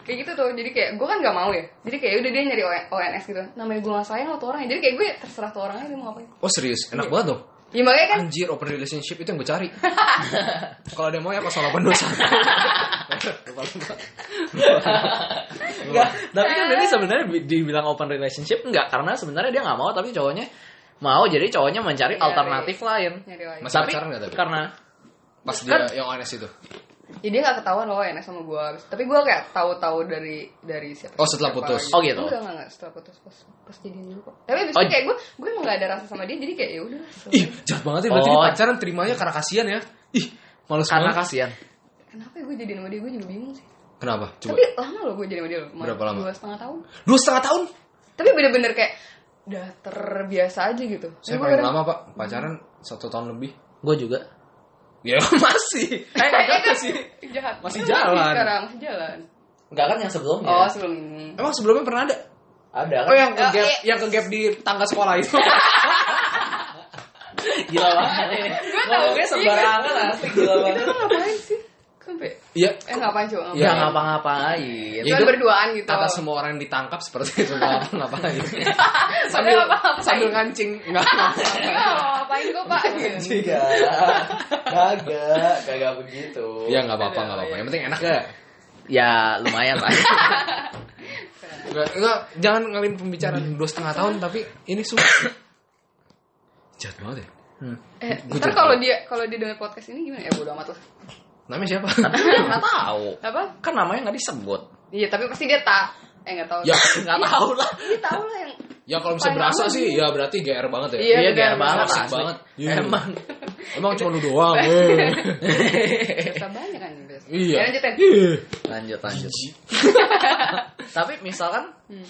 Kayak gitu tuh. Jadi kayak gue kan gak mau ya. Jadi kayak udah dia nyari O- ONS gitu. Namanya gue gak sayang sama tuh orangnya. Jadi kayak gue terserah tuh orangnya dia mau ngapain. oh serius enak banget dong Ya makanya kan anjir open relationship itu yang gue cari kalau ada yang mau ya 08 dosa Enggak, tapi kan Denny sebenarnya bi- dibilang open relationship enggak karena sebenarnya dia nggak mau tapi cowoknya mau jadi cowoknya mencari Nyari. alternatif lain. nyari ONS. Masih tapi pacaran nggak tapi? karena pas dia yang honest itu Ya dia gak ketahuan loh ONS sama gue. Tapi gue kayak tahu-tahu dari dari siapa. Oh, setelah siapa putus. gitu. Oh, gitu. Enggak, enggak, enggak. Setelah putus pas pas jadian dulu kok. Tapi abis Oh. itu kayak gue gue emang gak ada rasa sama dia. Jadi kayak ya udah. ih jahat banget ya berarti Oh. pacaran terimanya karena kasihan ya ih males karena banget kasihan. Kenapa ya gue jadian sama dia? Gue juga bingung sih. kenapa coba Tapi lama loh gue jadi sama dia loh. Berapa lama? Dua setengah tahun. dua setengah tahun Tapi bener-bener kayak udah terbiasa aja gitu. saya paling lama pak pacaran satu tahun lebih Gue juga. Ya masih eh enggak sih jahat. Masih Masih jalan. Sekarang masih jalan. Enggak kan yang sebelumnya. Oh sebelum ini. emang sebelumnya pernah ada ada kan? oh yang ke Oh, gap iya. yang ke gap di tangga sekolah itu gila banget ini. Ngomongnya sembarangan asik gila Itu banget. ngapain sih? Sampai iya eh ngapain coba? Ya, Ya ngapa-ngapain. Ya, itu berduaan gitu. kata semua orang yang ditangkap seperti itu nggak ngapain Padahal apa-apain. sambil ngancing nggak Oh, ngapain kok pak? Enggak. Kagak, kagak begitu. ya nggak apa-apa nggak apa-apa yang penting enak ya Ya lumayan lah. Enggak, enggak, jangan ngalin pembicaraan dua setengah tahun tapi ini susah jahat banget ya Hmm. Eh, ntar kalau dia kalau dia dengar podcast ini gimana? Ya bodo amat lah. Namanya siapa Enggak tahu. Apa? Kan namanya nggak disebut. Iya, tapi pasti dia tak. Eh nggak tahu. ya Nggak tahu lah. Dia tahu lah yang. ya kalau misalnya berasa lama sih dia. ya berarti GR banget ya Iya, Iya, gaya banget, Asik banget. Iya. Emang. emang cuma lu doang eh. Biasa banyak kan iya Ya, lanjutin. Iya. Lanjut, lanjut. Tapi misalkan, Hmm.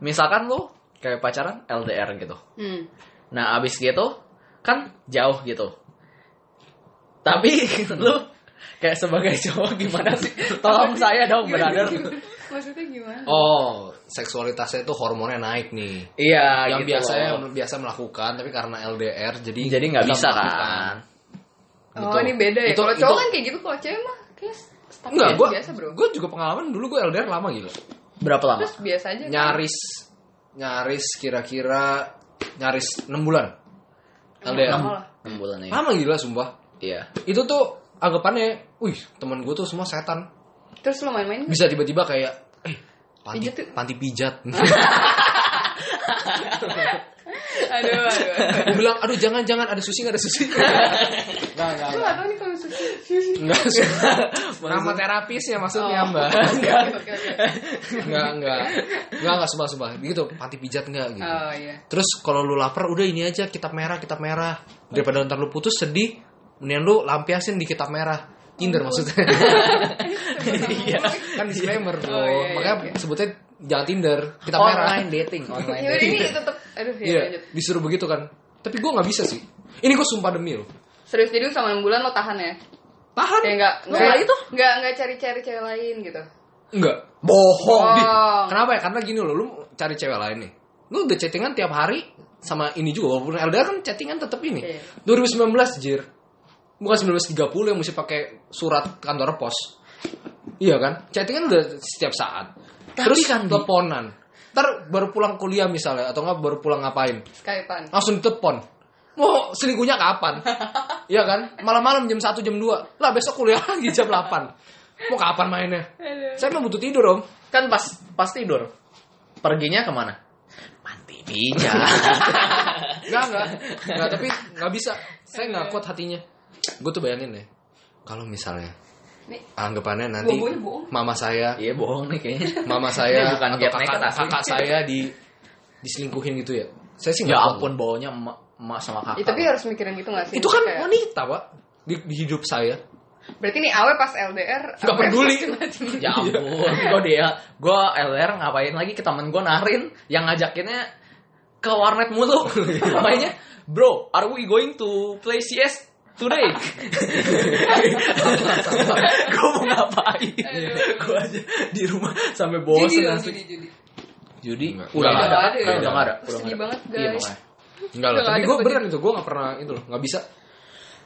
misalkan lu kayak pacaran LDR gitu. Hmm. Nah, abis gitu kan jauh gitu. Tapi lu kayak sebagai cowok gimana sih? Tolong saya dong, brother. Maksudnya gimana? oh seksualitasnya itu hormonnya naik nih Iya, yang gitu biasanya loh. biasa melakukan tapi karena LDR jadi jadi nggak bisa melakukan. kan. Oh, Gitu. ini beda ya. Itu- Kalau itu- cowok kan kayak gitu, kalau cewek mah kayak Enggak, gue biasa, Bro. gue juga pengalaman dulu gue LDR lama gila. Berapa lama? Terus biasa aja. kan? Nyaris nyaris kira-kira nyaris 6 bulan. LDR. 6 bulan ya. Lama gila sumpah. Iya. Itu tuh anggapannya, wih, teman gue tuh semua setan. Terus lo main-main nggak? Bisa tiba-tiba kayak eh panti Pijat tuh. panti pijat. Aduh, aduh. aduh. gue bilang, aduh jangan jangan ada sushi nggak ada sushi. Enggak enggak Gue nggak tahu nih kalau sushi. Sushi. enggak. Nama terapisnya maksudnya Oh. mbak. Enggak enggak enggak enggak sumpah sumpah. Begitu panti pijat enggak gitu. Oh iya. Terus kalau lu lapar udah ini aja kitab merah, kitab merah. Daripada ntar lu putus sedih, mendingan lu lampiasin di kitab merah. Tinder maksudnya. Iya. kan disclaimer bro. Oh, iya, iya, Makanya oke. sebutnya jangan Tinder, kitab merah. Online dating, online Ya dating. ini tetep. Aduh, ya Iya, lanjut. disuruh begitu kan. Tapi gue nggak bisa sih. Ini gue sumpah demi lo. Serius jadi sama 6 bulan lo tahan ya? Tahan. Kayak enggak Lo nggak itu? Enggak enggak cari-cari cewek lain gitu. Enggak. Bohong. Oh. Di. Kenapa ya? Karena gini loh, lu cari cewek lain nih. Lu udah chattingan tiap hari sama ini juga walaupun LDR kan chattingan tetap ini. Iya. 2019 jir. Bukan 1930 yang mesti pakai surat kantor pos. Iya kan? Chattingan udah setiap saat. Tapi Terus kan, teleponan. Ntar baru pulang kuliah misalnya atau enggak baru pulang ngapain? Skypean. Langsung telepon. Mau selingkuhnya kapan? Iya kan? Malam-malam jam 1 jam 2. Lah besok kuliah lagi jam 8. Mau kapan mainnya? Saya mah butuh tidur, Om. Kan pas pas tidur. Perginya ke mana? Panti pijat. Enggak, enggak. Enggak, tapi enggak bisa. Saya enggak kuat hatinya. Gue tuh bayangin deh. Kalau misalnya Nih, anggapannya nanti bohong. mama saya, Iya bohong nih kayaknya. mama saya bukan atau kakak, kakak saya di diselingkuhin gitu ya. Saya sih Ya nggak ampun baunya emak. emak sama kakak. Ya, tapi harus mikirin gitu gak sih? Itu kan Kayak- wanita, Pak. Di, di hidup saya. Berarti nih awe pas LDR Nggak awe peduli. Ya ampun, gue dia, gue LDR ngapain lagi ke temen gue narin yang ngajakinnya ke warnet mulu. Mainnya, bro, are we going to play CS today? gue mau ngapain? gue aja di rumah sampai Judi bosen asli. judi, judi. Judi, Enggak. udah Enggak nggak ada, ada ya? udah nggak ada, udah Sedih nggak ada. banget, Iya makanya. Enggak lah, Udah tapi nggak gue ada beneran itu, gue gak pernah itu loh, gak bisa.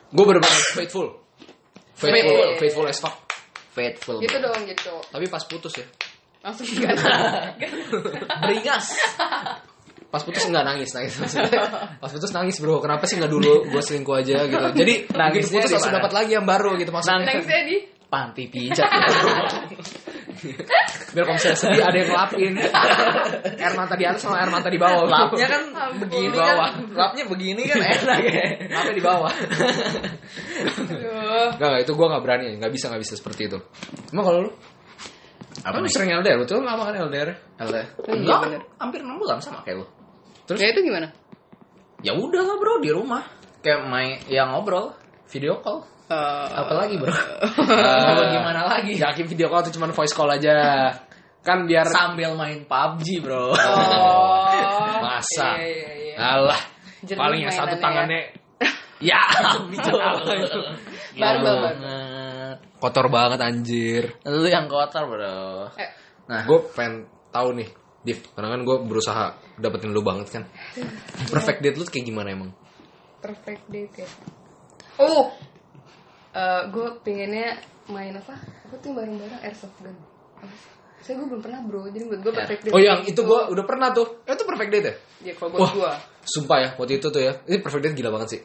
Gue bener-bener faithful. Faithful, Faithful. faithful as fuck. Faithful. Gitu dong cowok. Tapi pas putus ya. Langsung ganti. Beringas. Pas putus enggak nangis, nangis maksudnya. Pas putus nangis bro, kenapa sih nggak dulu gue selingkuh aja gitu. Jadi Nangisnya putus langsung dapat lagi yang baru gitu maksudnya. Nangisnya di Panti pijat. Biar kalau misalnya sedih ada yang ngelapin. air mata di atas sama air mata di bawah. Lapnya kan begini Di bawah. kan. Lapnya begini kan enak ya. Lapnya di bawah. Aduh. Enggak, enggak, itu gue gak berani, gak bisa, gak bisa seperti itu. Emang kalau lu? Apa Kan lu sering LDR, betul gak makan LDR? LDR. Iya, Enggak, bener. hampir 6 bulan sama kayak lu. Terus? Ya itu gimana? Ya udah lah bro di rumah. Kayak main yang ngobrol, video call. Apalagi bro? Mau gimana lagi? Yakin video call tuh cuma voice call aja. Kan biar Sambil main PUBG bro. Oh. Masa? Iya, iya, iya. Alah, Jernih paling yang satu mainannya tangannya ya, gitu. Baru, baru, baru. kotor banget anjir. Lu yang kotor bro. Eh, Nah, Gue pengen tahu nih, Div, karena kan gue berusaha dapetin lu banget kan. Perfect date lu kayak gimana emang? perfect date ya. Oh. Eh, gue pengennya main apa? Apa tuh bareng-bareng airsoft gun. Saya gue belum pernah bro, jadi buat gue perfect date. Oh yang itu gue udah pernah tuh. Eh, itu perfect date ya? Ya kalau buat gue. Sumpah ya, waktu itu tuh ya. Ini perfect date gila banget sih.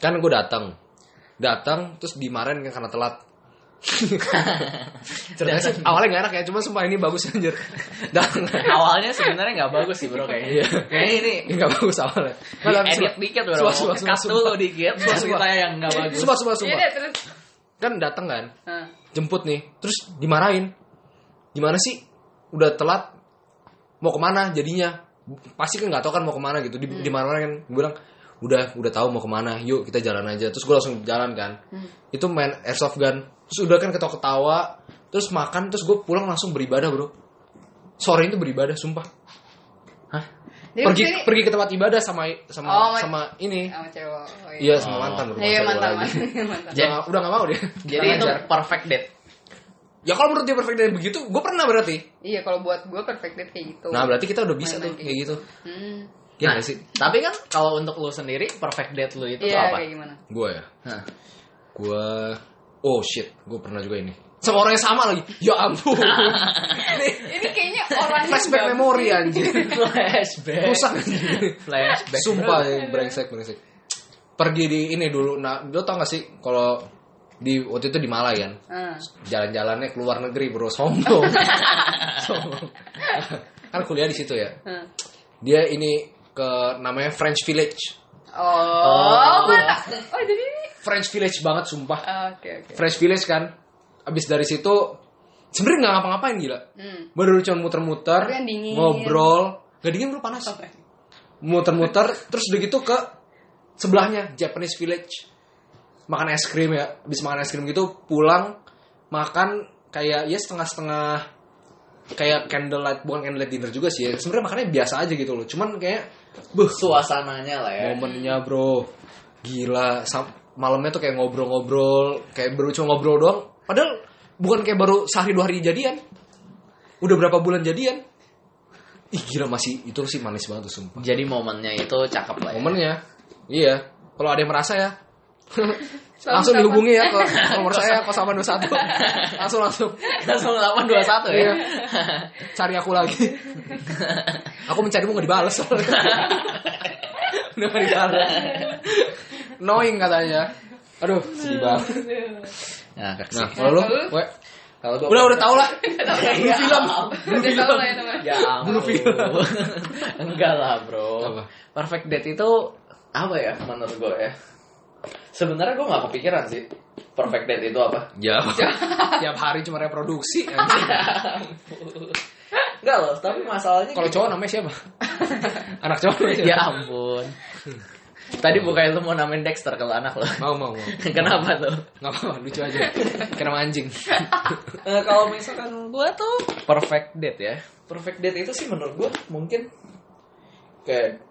Kan gue datang. Datang terus dimarahin kan karena telat. Ceritanya sih awalnya gak enak ya, cuma sumpah ini bagus anjir. Datang. awalnya sebenarnya nggak bagus sih bro kayaknya. Iya. Kayaknya ini Ini gak bagus awalnya. di edit dikit bro. Sumpah, sumpah, Cut sumpah, dulu dikit. Sumpah, sumpah. Ceritanya yang nggak bagus. Sumpah, sumpah, Iya sumpah. terus. Kan datang kan, Nah, jemput nih, terus dimarahin. Gimana sih? Udah telat, mau ke mana jadinya? Pasti kan nggak tahu kan mau ke mana gitu. Di, dimarahin kan, gue bilang udah udah tahu mau ke mana, yuk kita jalan aja. Terus gue langsung jalan kan. Itu main airsoft gun. Terus udah kan ketawa-ketawa, terus makan, terus gue pulang langsung beribadah bro. Sore itu beribadah, sumpah. Hah? jadi pergi kesini- pergi ke tempat ibadah sama sama Oh, ma- sama ini. sama cewek. Oh, Iya sama Oh. mantan bro. Iya Masa mantan mantan. mantan. Jadi- Udah, udah gak mau dia. Jadi itu perfect date. Ya kalau menurut dia perfect date begitu, gue pernah berarti. Iya kalau buat gue perfect date kayak gitu. Nah berarti kita udah bisa Main-main tuh kayak kayak gitu. Hmm. Iya Nah, gak sih? Tapi kan kalau untuk lu sendiri perfect date lu itu tuh Iya apa? kayak gimana? Gue ya. Hah. Gue Oh shit, gue pernah juga ini. Sama orang yang sama lagi. Ya ampun. ini Ini kayaknya orangnya flashback memori anjir. Flashback. Rusak anjir. Flashback. Sumpah ya, brengsek brengsek. Pergi di ini dulu. Nah, lo tau gak sih kalau di waktu itu di Malai kan Ah. jalan-jalannya ke luar negeri bro sombong sombong kan kuliah di situ ya Ah. dia ini ke namanya French Village Oh, gue tak. Oh, jadi. French Village banget sumpah. Ah, Oke, oke. French Village kan abis dari situ sebenarnya nggak ngapa-ngapain gila. Hmm. baru cuma muter-muter ngobrol. Gak dingin bro panas. Muter-muter terus udah gitu ke sebelahnya Japanese Village. Makan es krim ya habis makan es krim gitu pulang makan kayak ya setengah-setengah kayak candlelight bukan candlelight dinner juga sih ya. sebenarnya makannya biasa aja gitu loh cuman kayak buh. Suasananya lah ya. momennya bro. Gila Sam- malamnya tuh kayak ngobrol-ngobrol kayak baru cuma ngobrol doang. Padahal bukan kayak baru sehari dua hari jadian. Udah berapa bulan jadian? Ih gila masih itu sih manis banget tuh sumpah. Jadi momennya itu cakep lah ya. momennya iya. Kalau ada yang merasa ya langsung dihubungi ya ke nomor saya 0821 langsung langsung. Langsung 821 ya. Iya. cari aku lagi. Aku mencarimu gak dibales. Soalnya udah gak dibales knowing katanya aduh sedih banget Nah, kasih. nah kalau lu we, Kalau gua udah udah tau lah Iya. film Udah tau lah ya namanya. Ya ampun. Blue film. Enggak lah, Bro. Apa? Perfect date itu apa ya menurut gue ya? Sebenarnya gue nggak kepikiran sih. Perfect date itu apa? ya tiap hari cuma reproduksi anjing. Enggak loh, tapi masalahnya kalau gini. cowok namanya siapa anak cowok namanya siapa? ya ampun. Tadi bukannya lu mau namain Dexter kalau anak lo. Mau mau mau. Kenapa tuh? Nggak apa-apa, lucu aja. Kena anjing. Eh, kalau misalkan gua tuh perfect date ya. Perfect date itu sih menurut gua mungkin kayak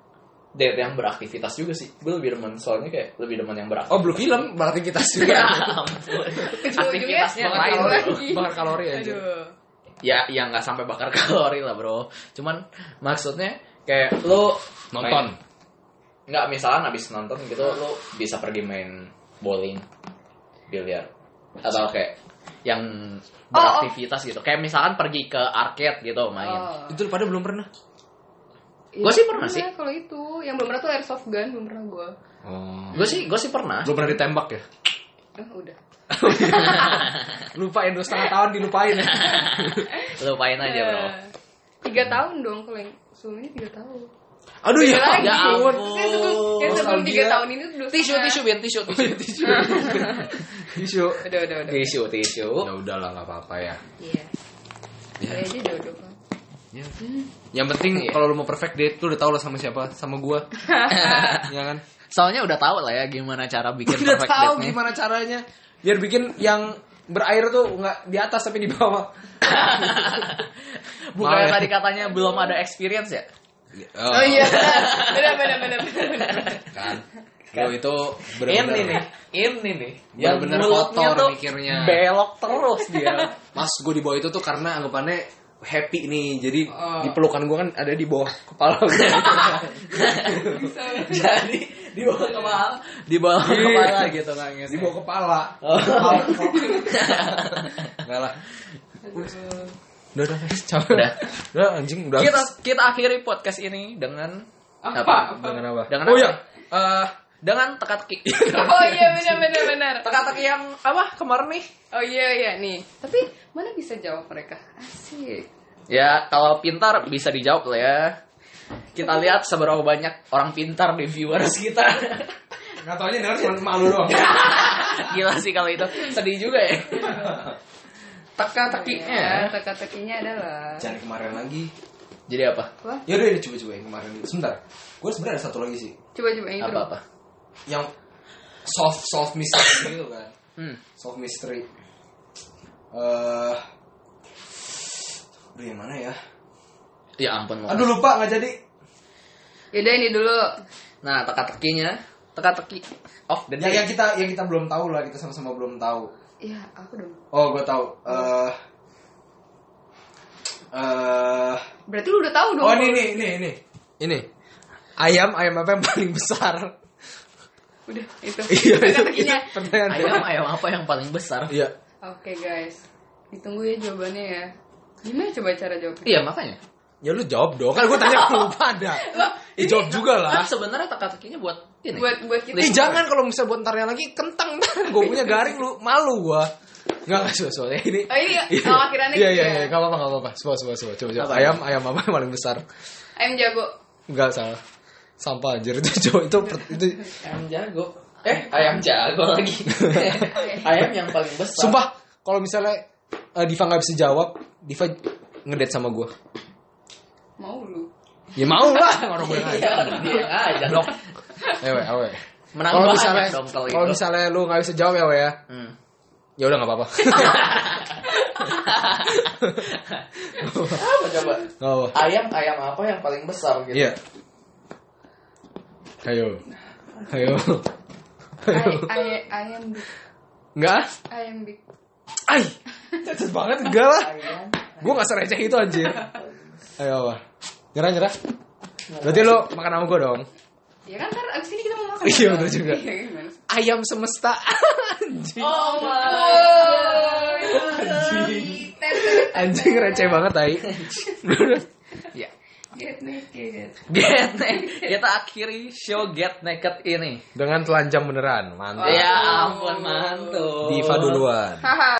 date yang beraktivitas juga sih. Gue lebih demen soalnya kayak lebih demen yang beraktivitas. Oh, belum film, berarti kita Ya juga. ampun. Aktivitasnya Bakar lain bakar kalori aja. Aduh. Ya, yang nggak sampai bakar kalori lah bro. Cuman maksudnya kayak lu Nonton. main- nggak misalkan abis nonton gitu lu bisa pergi main bowling, biliar atau kayak yang Oh, oh. beraktivitas gitu. Kayak misalkan pergi ke arcade gitu main. Oh. Itu pada belum pernah. Iya, Gua sih pernah sih. Kalau itu, yang belum pernah tuh airsoft gun, belum pernah gue. Oh. Gue sih gue sih pernah. Belum pernah ditembak ya? Oh, udah. Lupain dua setengah tahun dilupain. Lupain aja bro. Eh, Tiga tahun dong kalau yang sebelumnya tiga tahun. Aduh ya, lagi. ya ampun. Sebelum, tiga tahun ini tuh Tisu tisu biar tisu tisu. Tisu. Udah, udah, udah. tisu tisu. Ya udahlah nggak apa-apa ya. Iya. Ya. Aja jodoh kan. Ya. Yang penting Iya. kalau lu mau perfect date lu udah tau lah sama siapa, sama gua. ya kan? Soalnya udah tahu lah ya gimana cara bikin udah perfect tahu date-nya. gimana caranya. Biar bikin yang berair tuh nggak di atas tapi di bawah. Maaf ya. tadi katanya belum ada experience ya? Oh iya, benar, benar, benar, benar, benar. kan. Lo itu Ini benar-benar nih, ini nih. Yang Bener-bener mulutnya kotor tuh mikirnya. belok terus dia. Mas gue di bawah itu tuh karena anggapannya happy nih. Jadi Oh. di pelukan gue kan ada di bawah kepala gue. Jadi di bawah kepala, di bawah kepala gitu nangis. di bawah kepala. Oh. Kepala. Enggak lah. Udah, udah, guys, capek. Udah. Udah, anjing, udah. Kita kita akhiri podcast ini dengan Apa? Dengan apa? Dengan oh apa? ya, eh, dengan teka-teki. Oh iya, benar, benar, benar. teka-teki yang apa kemarin nih? Oh iya, iya, nih. Tapi mana bisa jawab mereka? Asik. Ya, kalau pintar bisa dijawab lah ya. Kita lihat seberapa banyak orang pintar di viewers kita. nggak taunya denger cuma malu doang. Gila sih kalau itu. Sedih juga ya. Ya, Teka-tekinya. teka-tekinya adalah Jangan kemarin lagi. Jadi apa? apa? Ya udah, coba coba yang kemarin. Sebentar. Gue sebenarnya ada satu lagi sih. Coba coba yang itu. Apa-apa? Yang soft soft mystery gitu kan. Hmm. Soft mystery. Eh, aduh yang mana ya? Ya ampun. Mo. Aduh lupa nggak jadi. Yaudah ini dulu. Nah, teka-tekinya, teka-teki off the Yang, yang kita yang kita belum tahu lah, kita sama-sama belum tahu. Ya, aku dong. Oh, gue tahu. Eh, eh, Berarti lu udah tahu dong. oh ini ini ini ini. Ini. Ayam ayam apa yang paling besar? Udah, itu. Iya, itu, itu pertanyaan. Ayam ayam apa yang paling besar? Iya. Oke, guys. Ditunggu ya jawabannya ya. Gimana coba cara jawabnya? Iya, makanya. Ya lu jawab dong. Kan gue tanya ke lu pada. Ya jawab juga lah. Kan sebenarnya teka-tekinya buat ini. Buat buat kita. Eh jangan kalau misalnya buat ntarnya lagi kentang ntar gue punya garing lu malu gua. Enggak enggak soal soalnya ini. Oh, ini oh, akhirannya Iya gitu iya ya? iya enggak apa-apa enggak apa-apa. Coba coba coba coba. coba. Apa? Ayam ayam apa yang paling besar? Ayam jago. Enggak salah. Sampah anjir itu coba itu itu Ayam jago. Eh, ayam jago lagi. ayam yang paling besar. sumpah kalau misalnya eh, Diva nggak bisa jawab, Diva ngedate sama gua. Mau lu. Ya mau lah orang gue Iya, dia aja dong. Ewe, ewe. Menang Kalau misalnya dong kalau gitu. misalnya lu nggak bisa jawab ya, we ya. Hmm. Ya udah nggak apa-apa. Apa coba? Nggak apa. Ayam ayam apa yang paling besar gitu? Iya. Ayo. Ayo. Ayo. Ay, ay, ayam big. Enggak? Ayam big. Ay. Cacat banget enggak lah. Gue gak sereceh itu anjir. Ayo apa? Nyerah nyerah. Berarti lo makan sama gue dong. Ya kan ntar abis ini kita mau makan. Iya, kan? betul juga. Iya? Ayam semesta. anjing. Oh my Anjing. Anjing receh banget tai. Ya. Get naked. Get naked. Kita akhiri show Get Naked ini. Dengan telanjang beneran. Mantap. Ya ampun mantul. Diva duluan. Haha.